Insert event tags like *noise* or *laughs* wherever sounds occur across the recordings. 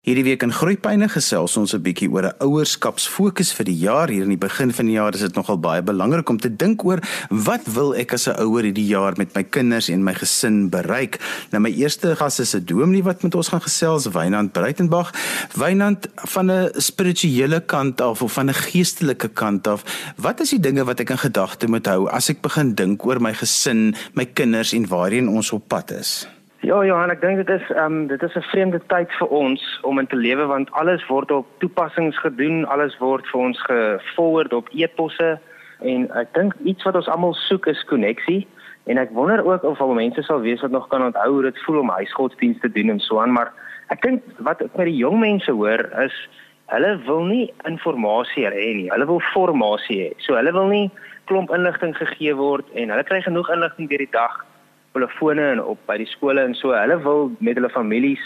Hierdie week in Groepyne gesels ons 'n bietjie oor 'n ouerskapsfokus vir die jaar. Hier in die begin van die jaar is dit nogal baie belangrik om te dink oor wat wil ek as 'n ouer hierdie jaar met my kinders en my gesin bereik. Nou my eerste gas is 'n dominee wat met ons gaan gesels, Wynand Breitenberg. Wynand van 'n spirituele kant af of van 'n geestelike kant af, wat is die dinge wat ek in gedagte moet hou as ek begin dink oor my gesin, my kinders en waarheen ons op pad is? Ja, Johan, ek dink dit is ehm um, dit is 'n vreemde tyd vir ons om in te lewe want alles word op toepassings gedoen, alles word vir ons geforward op e-posse. En ek dink iets wat ons almal soek is koneksie. En ek wonder ook of al mense sal wees wat nog kan onthou hoe dit voel om huisgodsdienste te doen en so aan, maar ek dink wat ek by die jong mense hoor is hulle wil nie inligting hê nie, hulle wil formasie hê. So hulle wil nie klomp inligting gegee word en hulle kry genoeg inligting deur die dag telefone en op by die skole en so hulle wil met hulle families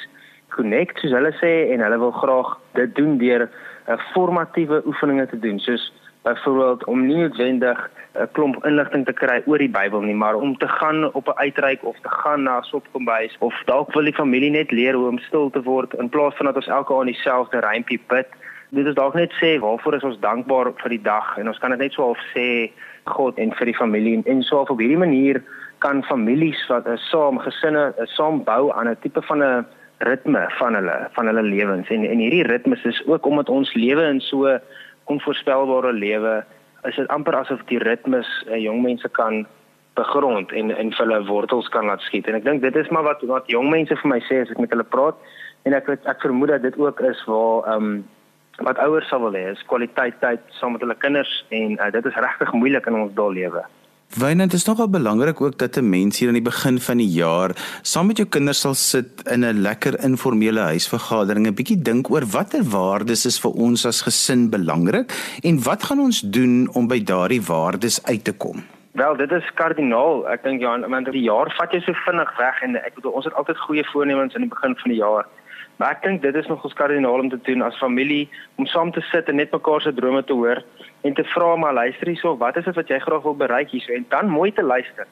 connect soos hulle sê en hulle wil graag dit doen deur 'n uh, formatiewe oefeninge te doen soos byvoorbeeld om nie noodwendig 'n klomp inligting te kry oor die Bybel nie maar om te gaan op 'n uitreik of te gaan na sopkombuis of dalk wil die familie net leer hoe om stil te word in plaas van dat ons elke aand dieselfde rympie bid. Dit is dalk net sê waarvoor is ons dankbaar vir die dag? En ons kan dit net so half sê God en vir die familie en so op hierdie manier kan families wat is saam gesinne is saam bou aan 'n tipe van 'n ritme van hulle van hulle lewens en en hierdie ritmes is ook omdat ons lewe in so onvoorspelbare lewe is dit amper asof die ritmes uh, jong mense kan begrond en en vir hulle wortels kan laat skiet en ek dink dit is maar wat wat jong mense vir my sê as ek met hulle praat en ek ek vermoed dat dit ook is waar ehm um, wat ouers sal wil hê is kwaliteit tyd saam met hulle kinders en uh, dit is regtig moeilik in ons daal lewe. Wynand, dit is nogal belangrik ook dat 'n mens hier aan die begin van die jaar saam met jou kinders sal sit in 'n lekker informele huisvergadering, 'n bietjie dink oor watter waardes is vir ons as gesin belangrik en wat gaan ons doen om by daardie waardes uit te kom. Wel, dit is kardinaal. Ek dink ja, want die jaar vat jy so vinnig weg en ek bedoel ons het altyd goeie voornemens aan die begin van die jaar. Maar ek dink dit is nog ons kardinaal om te doen as familie om saam te sit en net mekaar se drome te hoor en te vra maar luister hierso, wat is dit wat jy graag wil bereik hierso en dan mooi te luister.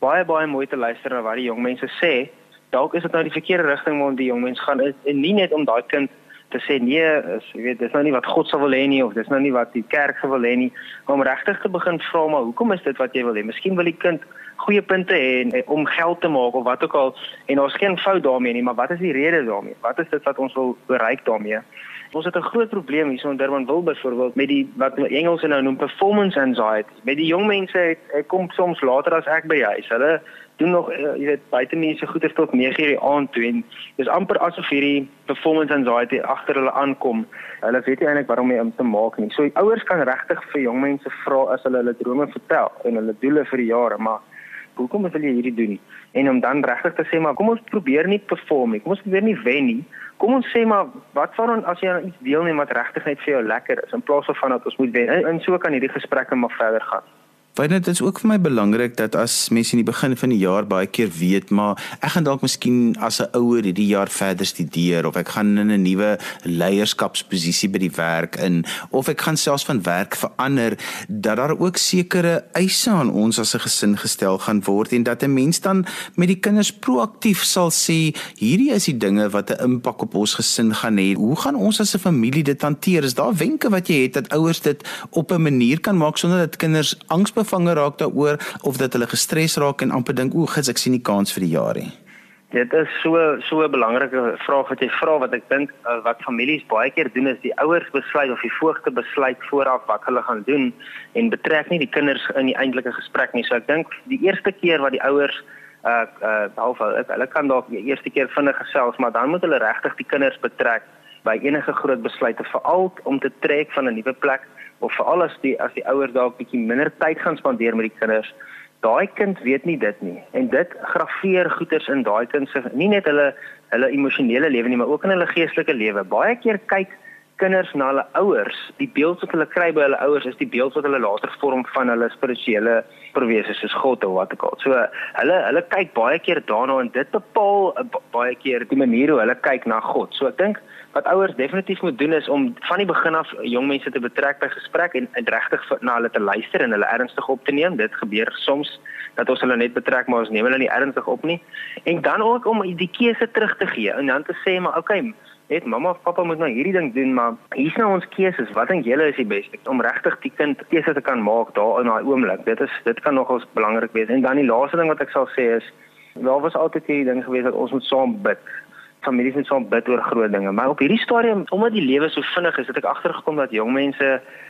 Baie baie mooi te luister na wat die jong mense sê. Dalk is dit nou die verkeerde rigting waarin die jong mens gaan is en nie net om daai kind te sê nee, is, jy weet, dis nou nie wat God sou wil hê nie of dis nou nie wat die kerk sou wil hê nie, om regtig te begin vra maar hoekom is dit wat jy wil hê? Miskien wil die kind goeie punte hê en om geld te maak of wat ook al en daar's geen fout daarmee nie, maar wat is die rede daarmee? Wat is dit wat ons wil bereik daarmee? Ons het 'n groot probleem hier so in Durban wil byvoorbeeld met die wat Engelse nou noem performance anxiety. Met die jong mense het, het kom soms later as ek by huis. Hulle doen nog jy weet buite mense goeie tot 9:00 die aand toe en dis amper asof hierdie performance anxiety agter hulle aankom. Hulle weet nie eintlik waarom om te maak nie. So ouers kan regtig vir jong mense vra as hulle hulle drome vertel en hulle doele vir die jare, maar hoekom wil jy hierdie doen nie? En om dan regtig te sê maar kom ons probeer nie perform nie. Kom ons probeer nie wen nie. Kom ons sê maar wat van as jy iets deelneem wat regtig net vir jou lekker is in plaas van dat ons moet wen. En, en so kan hierdie gesprekke maar verder gaan. Want dit is ook vir my belangrik dat as mense in die begin van die jaar baie keer weet, maar ek gaan dalk miskien as 'n ouer hierdie jaar verder studeer of ek gaan in 'n nuwe leierskapsposisie by die werk in of ek gaan selfs van werk verander, dat daar ook sekere eise aan ons as 'n gesin gestel gaan word en dat 'n mens dan met die kinders proaktief sal sê, hierdie is die dinge wat 'n impak op ons gesin gaan hê. Hoe gaan ons as 'n familie dit hanteer? Is daar wenke wat jy het dat ouers dit op 'n manier kan maak sonder dat kinders angs opgevange raak daaroor of dat hulle gestres raak en amper dink o, gits ek sien nie kans vir die jaar nie. Dit is so so 'n belangrike vraag wat jy vra wat ek dink uh, wat families baie keer doen is die ouers besluit of die voogte besluit vooraf wat hulle gaan doen en betrek nie die kinders in die eintlike gesprek nie. So ek dink die eerste keer wat die ouers uh uh half hulle kan dalk die eerste keer vinnig gesels, maar dan moet hulle regtig die kinders betrek by enige groot besluite veral om te trek van 'n nuwe plek of veral as die as die ouers dalk bietjie minder tyd gaan spandeer met die kinders, daai kind weet nie dit nie en dit graweer goeters in daai kind se nie net hulle hulle emosionele lewe nie, maar ook in hulle geestelike lewe. Baie keer kyk kinders na hulle ouers, die beeld wat hulle kry by hulle ouers is die beeld wat hulle later vorm van hulle spirituele verwese soos God of wat ook al. So hulle hulle kyk baie keer daarna en dit bepaal baie keer die manier hoe hulle kyk na God. So ek dink wat ouers definitief moet doen is om van die begin af jong mense te betrek by gesprek en, en regtig na hulle te luister en hulle ernstig op te neem. Dit gebeur soms dat ons hulle net betrek maar ons neem hulle nie ernstig op nie. En dan ook om die keuse terug te gee en dan te sê maar okay, net mamma of pappa moet nou hierdie ding doen, maar hier's nou ons keuses. Wat dink julle is die beste om regtig die kind keuse te kan maak daar in daai oomblik? Dit is dit kan nogals belangrik wees. En dan die laaste ding wat ek sal sê is daar was altyd hierdie ding gewees dat ons moet saam bid families net saam bid oor groot dinge. Maar op hierdie stadium, omdat die lewe so vinnig is, het ek agtergekom dat jong mense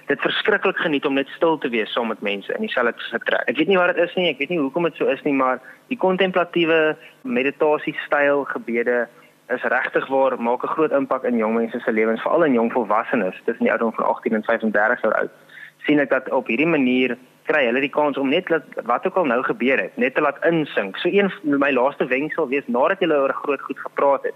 dit verskriklik geniet om net stil te wees saam met mense in dieselfde vertrek. Ek weet nie wat dit is nie, ek weet nie hoekom dit so is nie, maar die kontemplatiewe meditasie styl gebede is regtig waar maak 'n groot impak in jong mense se lewens, veral in jong volwassenes tussen die ouderdom van 18 en 35 jaar oud. sien ek dat op hierdie manier kry hulle die kans om net wat ook al nou gebeur het, net te laat insink. So een my laaste wenk sal wees nadat jy oor groot goed gepraat het,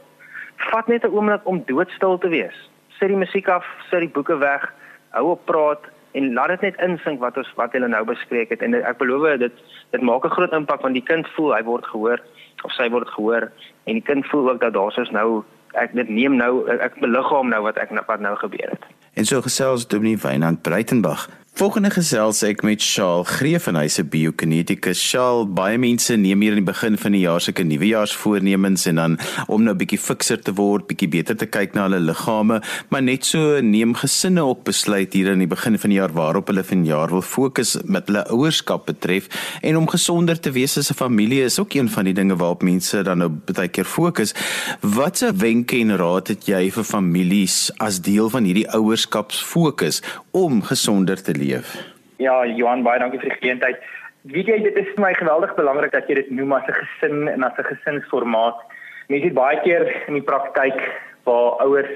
vat net 'n oomblik om doodstil te wees. Sit die musiek af, sit die boeke weg, hou op praat en laat dit net insink wat ons wat hulle nou bespreek het en ek belowe dit dit maak 'n groot impak want die kind voel hy word gehoor of sy word gehoor en die kind voel ook dat daar soos nou ek dit neem nou ek beliggaam nou wat ek wat nou gebeur het. En so gesels Dominee Wynand Breitenberg Volgende gesels ek met Shaal Greef en hy's 'n biokineticus. Shaal, baie mense neem hier in die begin van die jaar sulke nuwejaarsvoornemens en dan om nou bietjie fikser te word, bietjie beter te kyk na hulle liggame, maar net so neem gesinne ook besluit hier in die begin van die jaar waarop hulle vanjaar wil fokus met hulle ouerskap betref en om gesonder te wees as 'n familie is ook een van die dinge waarop mense dan nou baie keer fokus. Watse wenke en raad het jy vir families as deel van hierdie ouerskapsfokus om gesonder te leef. Ja, Johan, baie dankie vir die geleentheid. Weet jy, dit is vir my geweldig belangrik dat jy dit noem as 'n gesin en as 'n gesinsformaat. Mense het baie keer in die praktyk waar ouers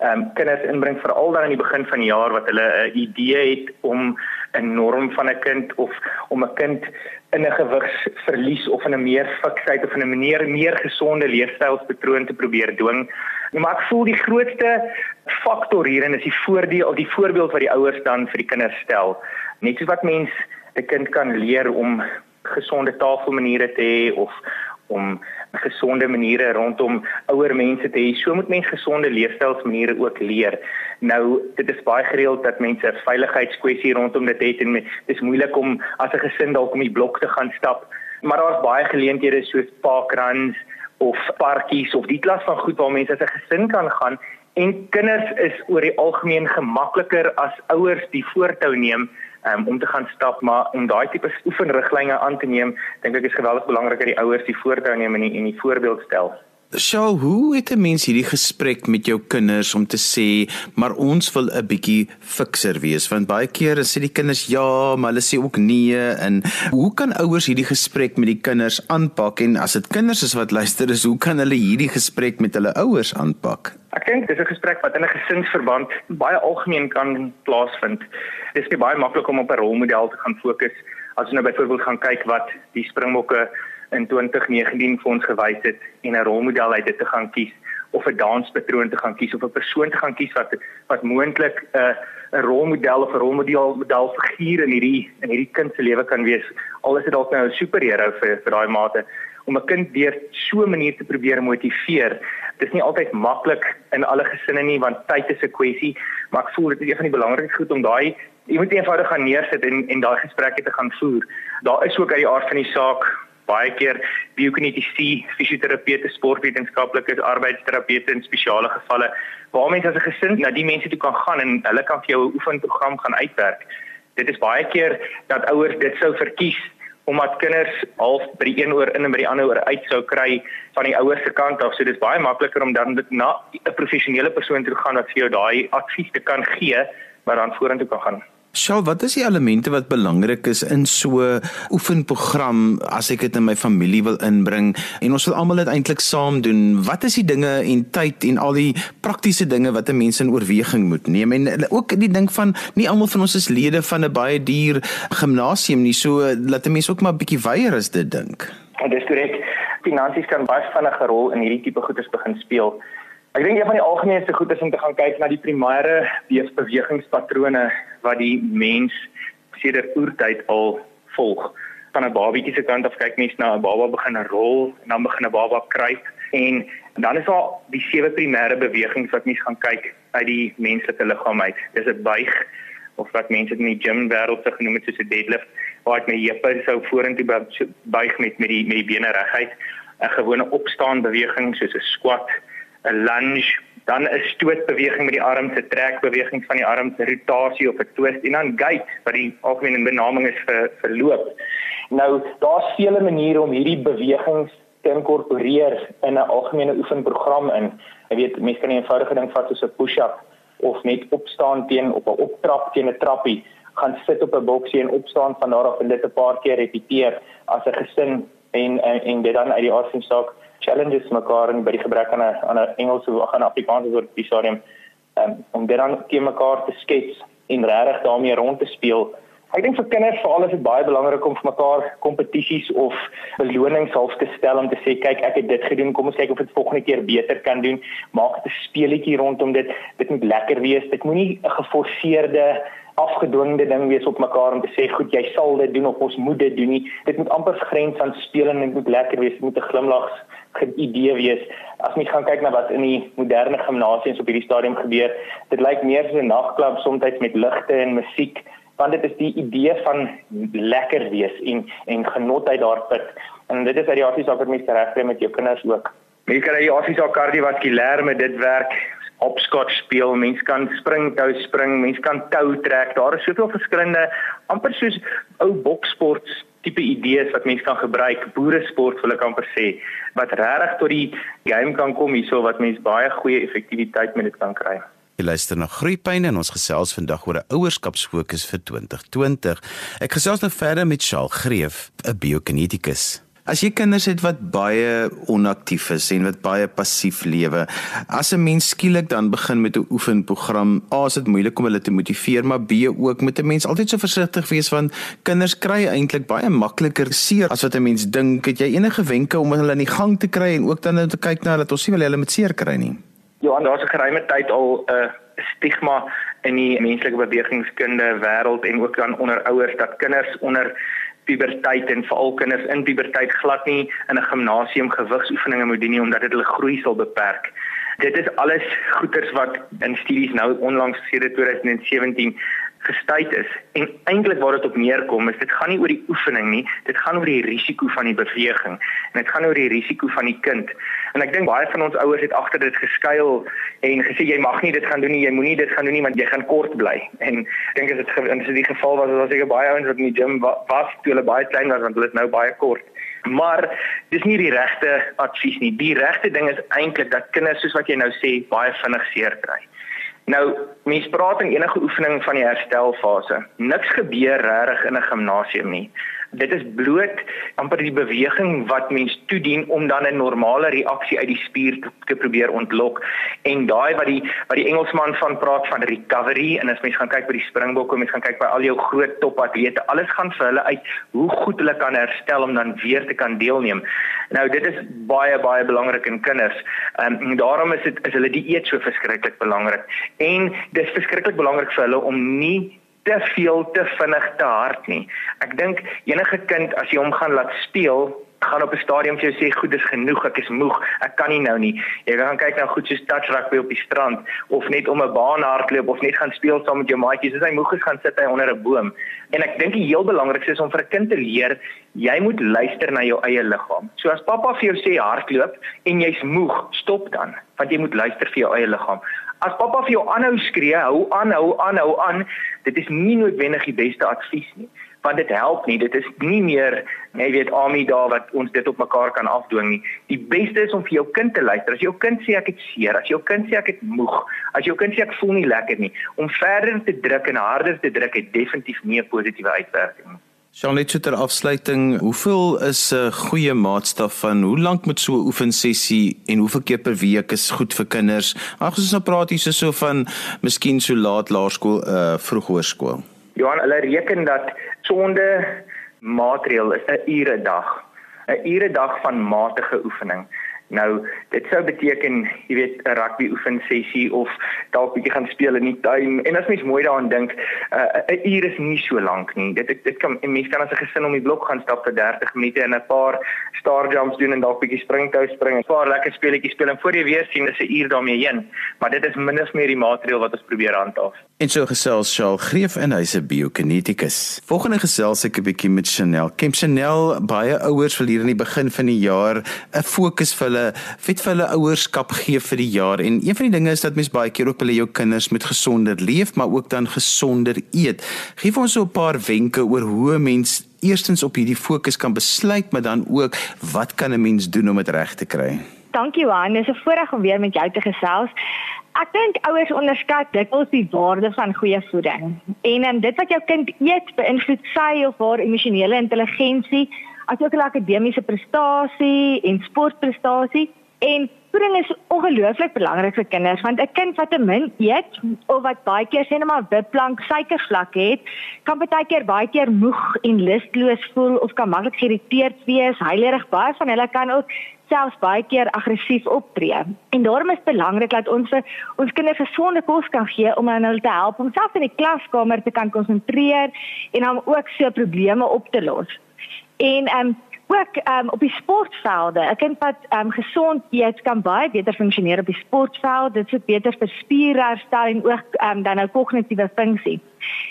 ehm um, kinders inbring veral dan in die begin van die jaar wat hulle 'n idee het om 'n norm van 'n kind of om 'n kind in 'n gewigsverlies of in 'n meer fiksheid of in 'n manier meer gesonde leefstylspatroon te probeer dwing. Maar ek voel die grootste faktor hierin is die voordeel die voorbeeld wat die ouers dan vir die kinders stel. Net soos wat mens 'n kind kan leer om gesonde tafelmaniere te hê of om gesonde maniere rondom ouer mense te hê. So moet mens gesonde leefstylsmaniere ook leer. Nou, dit is baie gereeld dat mense 'n veiligheidskwessie rondom dit het en dit is moeilik om as 'n gesin dalk om die blok te gaan stap. Maar daar's baie geleenthede soos parkruns of parkies of die klas van goed waar mense as 'n gesin kan gaan en kinders is oor die algemeen gemakliker as ouers die voortou neem um, om te gaan stap maar om daai tipe oefenriglyne aan te neem dink ek is geweldig belangrik dat die ouers die voortou neem en die, en die voorbeeld stel. Sjoe, hoe het 'n mens hierdie gesprek met jou kinders om te sê, maar ons wil 'n bietjie fikser wees want baie kere sê die kinders ja, maar hulle sê ook nee en hoe kan ouers hierdie gesprek met die kinders aanpak en as dit kinders is wat luister, is hoe kan hulle hierdie gesprek met hulle ouers aanpak? Ek dink dis 'n gesprek wat in 'n gesinsverband baie algemeen kan plaasvind. Dit is baie maklik om op 'n rolmodel te gaan fokus as jy nou byvoorbeeld gaan kyk wat die Springbokke in 2019 vir ons gewys het en 'n rolmodel uit dit te gaan kies of 'n danspatroon te gaan kies of 'n persoon te gaan kies wat wat moontlik 'n uh, 'n rolmodel of 'n rolmodel model figuur in hierdie in hierdie kind se lewe kan wees. Al is dit dalk nou 'n superheld vir vir daai mate om 'n kind deur so 'n manier te probeer motiveer. Dit is nie altyd maklik in alle gesinne nie want tyd is 'n kwessie, maar ek voel dit is een van die belangrikste goed om daai jy moet eenvoudig gaan neersit en en daai gesprekke te gaan voer. Daar is ook uit die aard van die saak baie keer biokinetiese fisioterapeute, sportwetenskaplikes, arbeidsterapeute in spesiale gevalle waar mense as 'n gesin na die mense toe kan gaan en hulle kan vir jou 'n oefenprogram gaan uitwerk. Dit is baie keer dat ouers dit sou verkies omdat kinders half by die een oor in en by die ander oor uit sou kry van die ouers se kant af. So dis baie makliker om dan dit na 'n professionele persoon toe gaan wat vir jou daai advies te kan gee wat dan vorentoe kan gaan. Sjoe, wat is die elemente wat belangrik is in so 'n oefenprogram as ek dit in my familie wil inbring en ons wil almal dit eintlik saam doen? Wat is die dinge en tyd en al die praktiese dinge wat 'n mens in oorweging moet neem? En ook die ding van nie almal van ons is lede van 'n baie duur gimnasium nie, so laat 'n mens ook maar 'n bietjie weier as dit dink. Ja, dis korrek. Finansies kan baie vinnige rol in hierdie tipe goedes begin speel. Ek dink een van die algemeenste goed is om te gaan kyk na die primêre bewegingspatrone wat die mens sedert oertyd al volg. Van 'n babietjie se kant af kyk mens na 'n baba begin rol en dan begin 'n baba kruip en dan is daar die sewe primêre bewegings wat mens gaan kyk uit die menslike liggaam uit. Dis 'n buig of wat mense in die gym wêreld se genoem het soos 'n deadlift waar ek my heupe sou vorentoe buig met met die met die bene reguit. 'n gewone opstaan beweging soos 'n squat 'n lunge dan 'n stootbeweging met die arms, 'n trekbeweging van die arms, 'n rotasie of 'n twist en dan gait wat die algemene benaming is vir verloop. Nou, daar's vele maniere om hierdie bewegings te inkorporeer in 'n algemene oefenprogram in. Jy weet, mense kan 'n eenvoudige ding vat soos 'n push-up of net opstaan teen op 'n optrap teen 'n trappie, gaan sit op 'n boksie en opstaan van daar af en dit 'n paar keer repeteer as 'n gesin en en, en dit dan uit die aard van saak challenges mekaar en by die gebrek aan 'n aan 'n Engels of aan Afrikaans oor die stadium um, om dit dan teen mekaar te skets en regtig daarmee rond te speel. Ek dink vir kinders veral is dit baie belangrik om vir mekaar kompetisies of belonings half te stel om te sê kyk ek het dit gedoen kom ons kyk of dit volgende keer beter kan doen. Maak 'n speletjie rondom dit. Dit moet lekker wees. Dit moenie 'n geforseerde afgedwingde ding wees op mekaar om te sê goed jy sal dit doen of ons moet dit doen nie dit moet amper grens aan speel en dit moet lekker wees dit moet 'n glimlag idee wees as mens gaan kyk na wat in die moderne gimnasiums op hierdie stadium gebeur dit lyk meer soos 'n nagklub soms met ligte en musiek want dit is die idee van lekker wees en en genot uit daar put. En dit is uit die asie saak wat mense regkry met jou kinders ook. Kan uit die asie saak kardiovaskulêr met dit werk hopscotch speel, mense kan springtou spring, mense kan tou trek. Daar is soveel verskillende amper soos ou boksport tipe idees wat mense kan gebruik, boeresport wil ek amper sê, wat regtig tot die game kan kom hierso wat mense baie goeie effektiwiteit met dit kan kry. Jy luister na Groepyne en ons gesels vandag oor 'n ouerskapsfokus vir 2020. Ek gesels nou verder met Charles Greef, 'n biokinetikus. As jy kinders het wat baie onaktief is en wat baie passief lewe, as 'n mens skielik dan begin met 'n oefenprogram, A is dit moeilik om hulle te motiveer, maar B ook moet 'n mens altyd so versigtig wees want kinders kry eintlik baie makliker seer as wat 'n mens dink. Het jy enige wenke om hulle in die gang te kry en ook dan te kyk na dat ons nie wil hulle met seer kry nie? Ja, daar's 'n geruime tyd al 'n uh, stigma in die menslike bewegingskunde wêreld en ook dan onder ouers dat kinders onder puberteit en veral kinders in puberteit glad nie in 'n gimnasium gewigsoefeninge moet doen nie omdat dit hulle groei sal beperk. Dit is alles goeters wat in studies nou onlangs sedert 2017 gestuit is en eintlik waar dit op neerkom is dit gaan nie oor die oefening nie dit gaan oor die risiko van die beweging en dit gaan oor die risiko van die kind en ek dink baie van ons ouers het agter dit geskuil en gesê jy mag nie dit gaan doen nie jy moenie dit gaan doen nie want jy gaan kort bly *laughs* en ek dink as dit in so 'n geval was was seker baie ouens wat in die gym was toe hulle baie klein was want hulle is nou baie kort Maar dis nie die regte advies nie. Die regte ding is eintlik dat kinders soos wat jy nou sê baie vinnig seer kry. Nou, mens praat in enige oefening van die herstelfase. Niks gebeur regtig in 'n gimnasium nie dit is bloot amper die beweging wat mens toedien om dan 'n normale reaksie uit die spier te, te probeer ontlok. En daai wat die wat die Engelsman van praat van recovery en as mens gaan kyk by die springbokke mens gaan kyk by al jou groot topatlete alles gaan vir hulle uit hoe goed hulle kan herstel om dan weer te kan deelneem. Nou dit is baie baie belangrik in kinders. Um, en daarom is dit is hulle dieet so verskriklik belangrik. En dis verskriklik belangrik vir hulle om nie te veel te vinnig te hard nie. Ek dink enige kind as jy hom gaan laat speel, gaan op 'n stadium vir jou sê goed, dis genoeg, ek is moeg, ek kan nie nou nie. Jy gaan kyk na goed soos touch rugby op die strand of net om 'n baan hardloop of net gaan speel saam met jou maatjies. As hy moeg is, gaan sit hy onder 'n boom. En ek dink die heel belangrikste is om vir 'n kind te leer, jy moet luister na jou eie liggaam. So as pappa vir jou sê hardloop en jy's moeg, stop dan, want jy moet luister vir jou eie liggaam. As pappa vir jou aanhou skree, hou aan, hou aan, hou aan, dit is nie noodwendig die beste advies nie want dit help nie. Dit is nie meer jy weet Ami daar wat ons dit op mekaar kan afdwing nie. Die beste is om vir jou kind te luister. As jou kind sê ek het seer as jou kind sê ek het moeg as jou kind sê ek voel nie lekker nie om verder te druk en harder te druk het definitief nie 'n positiewe uitwerking nie Charlotte ter afsluiting, hoeveel is 'n goeie maatstaf van hoe lank moet so 'n oefensessie en hoeveel keer per week is goed vir kinders? Ag ons nou praat hier so van miskien so laat laerskool, uh vroeg hoërskool. Johan, hulle reken dat sonde maatreel is 'n ure dag. 'n Ure dag van matige oefening. Nou, dit sou beteken, jy weet, 'n rugby oefen sessie of dalk bietjie gaan speel in die tuin. En as mens mooi daaraan dink, uh, 'n uur is nie so lank nie. Dit dit kan 'n mens kan as 'n gesin om die blok gaan stap vir 30 minute en 'n paar star jumps doen en dalk bietjie springtou spring en 'n paar lekker speletjies speel en voor jy weer sien is 'n uur daarmee heen. Maar dit is minstens meer die materiaal wat ons probeer handhaaf. En so gesels Charles Greef en hy's 'n biokineticus. Volgende gesels ek 'n bietjie met Chanel. Kemp Chanel, baie ouers wil hier in die begin van die jaar 'n fokus vir hulle vet vir hulle ouerskap gee vir die jaar en een van die dinge is dat mens baie keer ook hulle jou kinders met gesonder leef maar ook dan gesonder eet. Gee vir ons so 'n paar wenke oor hoe 'n mens eerstens op hierdie fokus kan besluit maar dan ook wat kan 'n mens doen om dit reg te kry? Dankie Johan, dis 'n voorreg om weer met jou te gesels. Ek dink ouers onderskat dikwels die waarde van goeie voeding. En um, dit wat jou kind eet beïnvloed sy of haar emosionele intelligensie, asook hulle akademiese prestasie en sportprestasie. En voeding is ongelooflik belangrik vir kinders want 'n kind wat te min eet of wat baie keer sê net maar wipplank suikervlak het, kan baie keer baie keer moeg en lusteloos voel of kan maklik geïrriteerd wees. Huilerig baie van hulle kan ook selfs baie keer aggressief optree. En daarom is belangrik dat ons vir ons kinders gesonde kos kan gee om hulle te help om self in die klaskamer te kan konsentreer en om ook so probleme op te los. En ehm um, ook um, op die sportvelde. 'n Kind wat um, gesond eet kan baie beter funksioneer op die sportveld. Dit is beter vir spierherstel en ook um, dan nou kognitiewe funksie.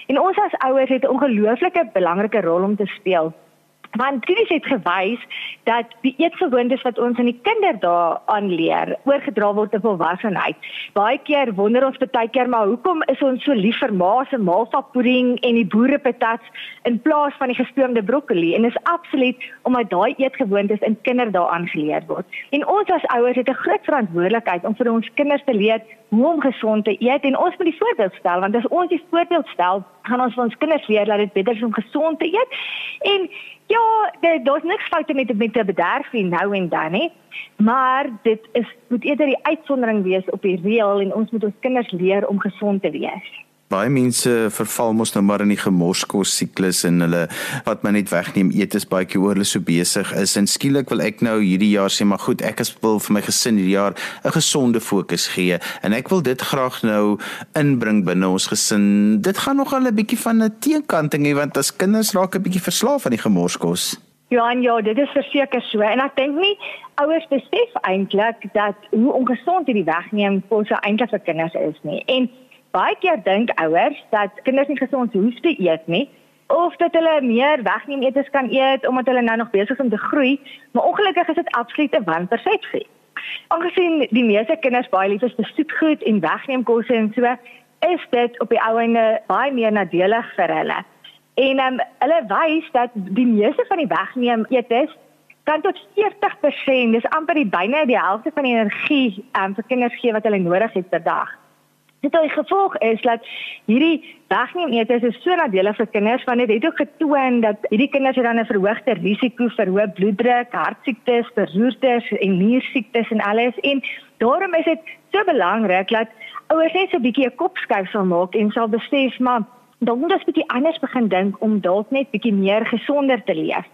En ons as ouers het 'n ongelooflike belangrike rol om te speel Want studies het gewys dat die eetgewoontes wat ons in die kinderdae aanleer, oorgedra word op volwassenheid. Baie keer wonder ons baie keer maar hoekom is ons so lief vir ma se malva pudding en die boerepatats in plaas van die gestoomde broccoli? En is absoluut omdat daai eetgewoontes in kinderdae aangeleer word. En ons as ouers het 'n groot verantwoordelikheid om vir ons kinders te leer hoe om gesond te eet en ons moet die voorbeeld stel want as ons die voorbeeld stel, gaan ons vir ons kinders leer dat dit beter is om gesond te eet. En Ja, daar's niks foute met met te bederf nie nou en dan nie. Maar dit is moet eerder die uitsondering wees op die reël en ons moet ons kinders leer om gesond te wees. Baie mense verval mos nou maar in die gemorskos siklus en hulle wat my net wegneem eet is baie keer oor hulle so besig is en skielik wil ek nou hierdie jaar sê maar goed ek wil vir my gesin hierdie jaar 'n gesonde fokus gee en ek wil dit graag nou inbring binne ons gesin. Dit gaan nog al 'n bietjie van 'n teenkanting hê want as kinders raak 'n bietjie verslaaf aan die gemorskos. Ja, en ja, dit is verseker so en ek dink nie ouers besef eintlik dat hoe ongesond hierdie wegneem kos eintlik vir kinders is nie. En baie keer dink ouers dat kinders nie gesond hoef te eet nie of dat hulle meer wegneem etes kan eet omdat hulle nou nog besig is om te groei, maar ongelukkig is dit absoluut 'n wanpersepsie. Aangesien die meeste kinders baie lief is vir soetgoed en wegneem kosse en so, is dit op die ou einde baie meer nadelig vir hulle. En um, hulle wys dat die meeste van die wegneem etes kan tot 40%, dis amper die byna die helfte van die energie um, vir kinders gee wat hulle nodig het per dag. Dit het gevolg is dat hierdie wegneem eet is so nadelig vir kinders want dit het ook getoon dat hierdie kinders het dan 'n verhoogde risiko vir hoë bloeddruk, hartsiektes, beroertes en niersiektes en alles en daarom is dit so belangrik dat ouers net so 'n bietjie 'n kopskuif sal maak en sal besef maar dan moet ons bietjie anders begin dink om dalk net bietjie meer gesonder te leef.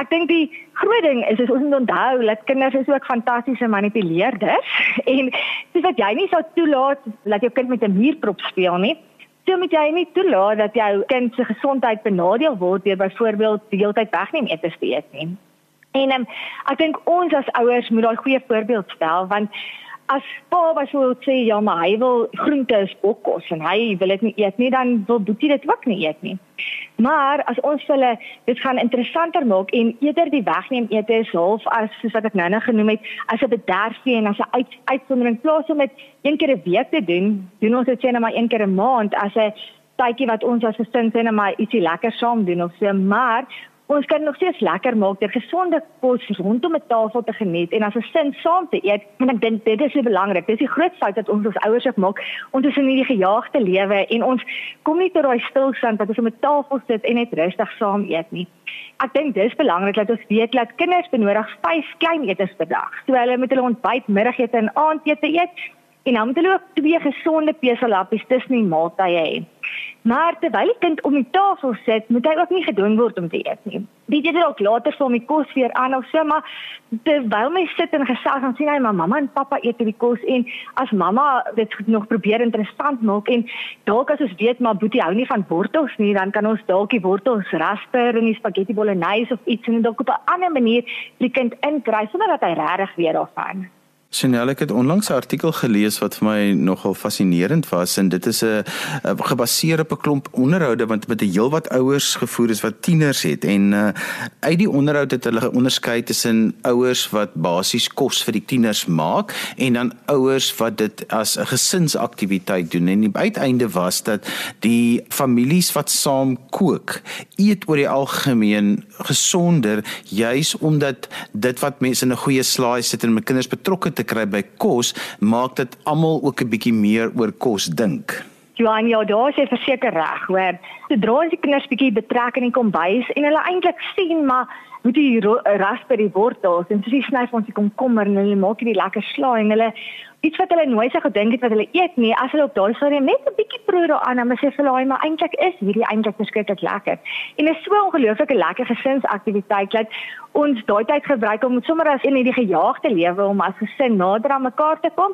Ek dink die groot ding is, is ons moet onthou dat kinders is ook fantastiese manipuleerders *laughs* en dis wat jy nie sou toelaat dat jou kind met 'n muurprop speel nie. So moet jy nie toelaat dat jou kind se gesondheid benadeel word deur byvoorbeeld die hele tyd wegneem eet te eet nie. En um, ek dink ons as ouers moet daai goeie voorbeeld stel want as pa byvoorbeeld sê ja maar hy wil groente is bokkos en hy wil dit nie eet nie dan wil Boetie dit ook nie eet nie. Maar as ons hulle dit gaan interessanter maak en eerder die wegneem eet is half as soos wat ek nou-nou genoem het as 'n bederfie en as 'n uit, uitsondering plaas om dit een keer 'n week te doen, doen ons dit sê net maar een keer 'n maand as 'n tydjie wat ons as gesin sê net maar ietsie lekker saam doen of so maar Ons kan nog steeds lekker maak deur gesonde kos rondom 'n tafel te geniet en as 'n sin saam te eet. En ek dink dit is so belangrik. Dis die groot fout wat ons as ouers ook maak. Ons is in hierdie gejaagde lewe en ons kom nie tot daai stilstand wat ons om 'n tafel sit en net rustig saam eet nie. Ek dink dis belangrik dat ons weet dat kinders benodig 5 klein etes per dag. So hulle moet hulle ontbyt, middagete en aandete eet en dan moet hulle ook twee gesonde peselappies tussen die maaltye hê. Maar terwyl die kind om die tafel sit, moet hy ook nie gedwing word om te eet nie. Dit is dalk later vir my kos weer aan of so, maar terwyl my sit en gesels dan sien hy maar mamma en pappa eet die kos en as mamma dit nog probeer interessant maak en dalk as ons weet maar Boetie hou nie van wortels nie, dan kan ons dalk die wortels rasper in die spaghetti bolognese of iets en dalk op 'n ander manier die kind inkry sonder dat hy regtig weet daarvan. Chanel ek het onlangs 'n artikel gelees wat vir my nogal fascinerend was en dit is 'n gebaseer op 'n klomp onderhoude wat met 'n heelwat ouers gevoer is wat tieners het en uh, uit die onderhoud het hulle onderskei tussen ouers wat basies kos vir die tieners maak en dan ouers wat dit as 'n gesinsaktiwiteit doen. En die uiteinde was dat die families wat saam kook eet oor die algemeen gesonder juis omdat dit wat mense in 'n goeie slaai sit en met kinders betrokke te kry by kos, maak dit almal ook 'n bietjie meer oor kos dink. Johan, ja, daar is jy verseker reg, hoor. Sodra ons die kinders bietjie betrek in die kombuis en hulle eintlik sien maar hoe die raspberry wortels en soos jy sny ons die komkommer en hulle maak hierdie lekker slaai en hulle iets wat hulle nooit sou gedink het wat hulle eet nie as hulle op daai stadium net 'n bietjie proe daaraan en sê vir hulle maar eintlik is hierdie eintlik beskiklik lekker. En is so 'n ongelooflike lekker gesinsaktiwiteit dat ons daai tyd gebruik om sommer as in hierdie gejaagde lewe om as gesin nader aan mekaar te kom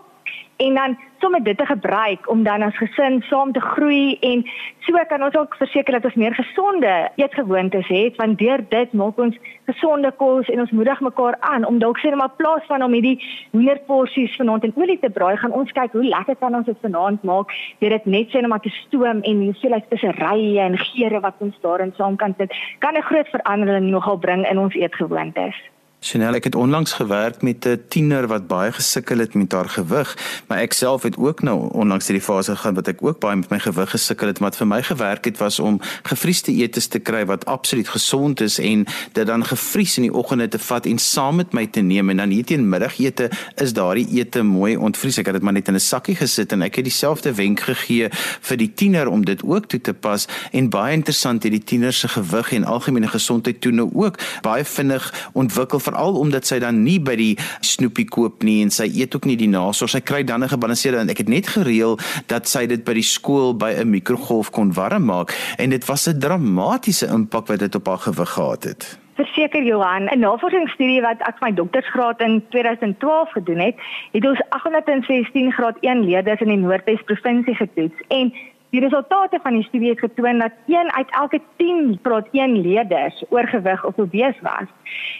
en dan sommer dit te gebruik om dan as gesin saam te groei en so kan ons ook verseker dat ons meer gesonde eetgewoontes het want deur dit maak ons gesonde kos en ons moedig mekaar aan om dalk net maar plaas van om hierdie hoenderporsies vanaand in olie te braai gaan ons kyk hoe lekker kan ons dit vanaand maak deur dit net net maar te stoom en jy sê like speserye en geure wat ons daarin saam kan sit kan 'n groot verandering nogal bring in ons eetgewoontes. Chanel, ek het onlangs gewerk met 'n tiener wat baie gesukkel het met haar gewig, maar ek self het ook nou onlangs hierdie fase gegaan wat ek ook baie met my gewig gesukkel het, wat vir my gewerk het was om gefriesde etes te kry wat absoluut gesond is en dit dan gefries in die oggende te vat en saam met my te neem en dan hier teen middagete is daardie ete mooi ontvries. Ek het dit maar net in 'n sakkie gesit en ek het dieselfde wenk gegee vir die tiener om dit ook toe te pas en baie interessant het die tiener se gewig en algemene gesondheid toe nou ook baie vinnig ontwikkel veral omdat sy dan nie by die snoepie koop nie en sy eet ook nie die naso. Sy kry dan 'n gebalanseerde en ek het net gereël dat sy dit by die skool by 'n mikrogolf kon warm maak en dit was 'n dramatiese impak wat dit op haar gewig gehad het. Verseker Johan, 'n navorsingsstudie wat ek my doktorsgraad in 2012 gedoen het, het ons 816 graad 1 leerders in die Noordwes provinsie getoets en Die resultate van die studie het getoon dat 1 uit elke 10 graad 1 leerders oorgewig of obese was.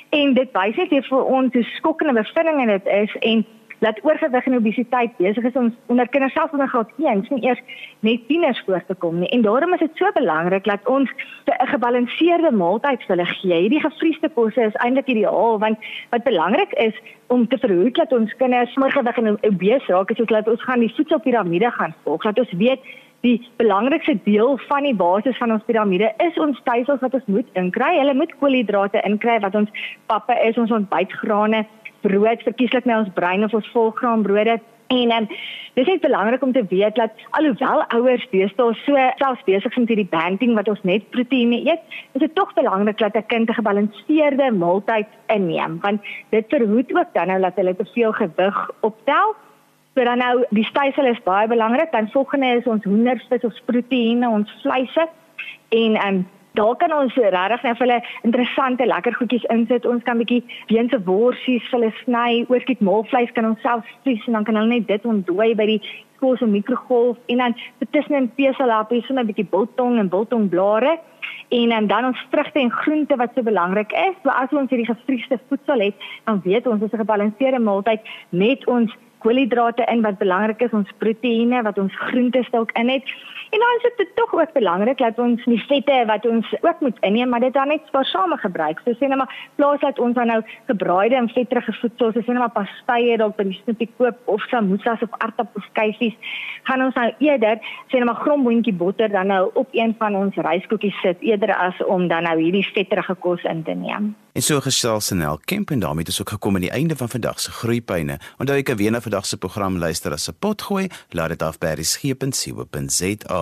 En dit wys net vir ons hoe skokkende bevindinge dit is en dat oorgewig en obesiteit besig is om onder kinders selfs onder graad 1 nie eers net tieners voor te kom nie. En daarom is dit so belangrik dat ons 'n gebalanseerde maaltyd vir hulle gee. Hierdie gefriesde kosse is eintlik ideaal want wat belangrik is om te verhoed dat ons kinders oorgewig en obese raak, is dat ons gaan die voedselpiramide gaan volg. Dat ons weet die belangrikste deel van die basis van ons piramide is ons stysels wat ons moet inkry. Hulle moet koolhidrate inkry wat ons pappe is, ons ontbytgrane, brood, verkieslik met ons brein of ons volgraanbrode. En um, dis net belangrik om te weet dat alhoewel ouers deesdae so selfs besig is met hierdie banting wat ons net proteïene eet, is dit tog belangrik dat 'n kind 'n gebalanseerde maaltyd inneem, want dit verhoed ook dan nou dat hulle te veel gewig optel So dan nou die stysel is baie belangrik. Dan volgende is ons hoendervis of proteïene, ons vleise. En ehm um, daar kan ons regtig net vir hulle interessante lekker goedjies insit. Ons kan bietjie beense worsies vir hulle sny, oorskiet maalvleis kan ons self vries en dan kan hulle net dit ontdooi by die skool se mikrogolf en dan tussenin peselappies en 'n bietjie biltong en biltongblare en um, dan ons vrugte en groente wat so belangrik is. So as ons hierdie gefriesde voedsel het, dan weet ons dis 'n gebalanseerde maaltyd met ons koolhidrate in wat belangrik is, ons proteïene wat ons groente stok in het. En dan is dit tog ook belangrik dat ons die vette wat ons ook moet inneem, maar dit dan net spaarsame gebruik. So sê net maar plaas dat ons dan nou gebraaide en vetterige voedsel, so sê net maar pastye dalk by die snoepie koop of samosas of aardappelskyfies, gaan ons nou eerder sê net maar gromboontjie botter dan nou op een van ons ryskoekies sit eerder as om dan nou hierdie vetterige kos in te neem. En so gesels Senel Kemp en daarmee het ons ook gekom aan die einde van vandag se groeipyne. Onthou jy kan weer na vandag se program luister as 'n potgooi. Laat dit af by resgep.co.za.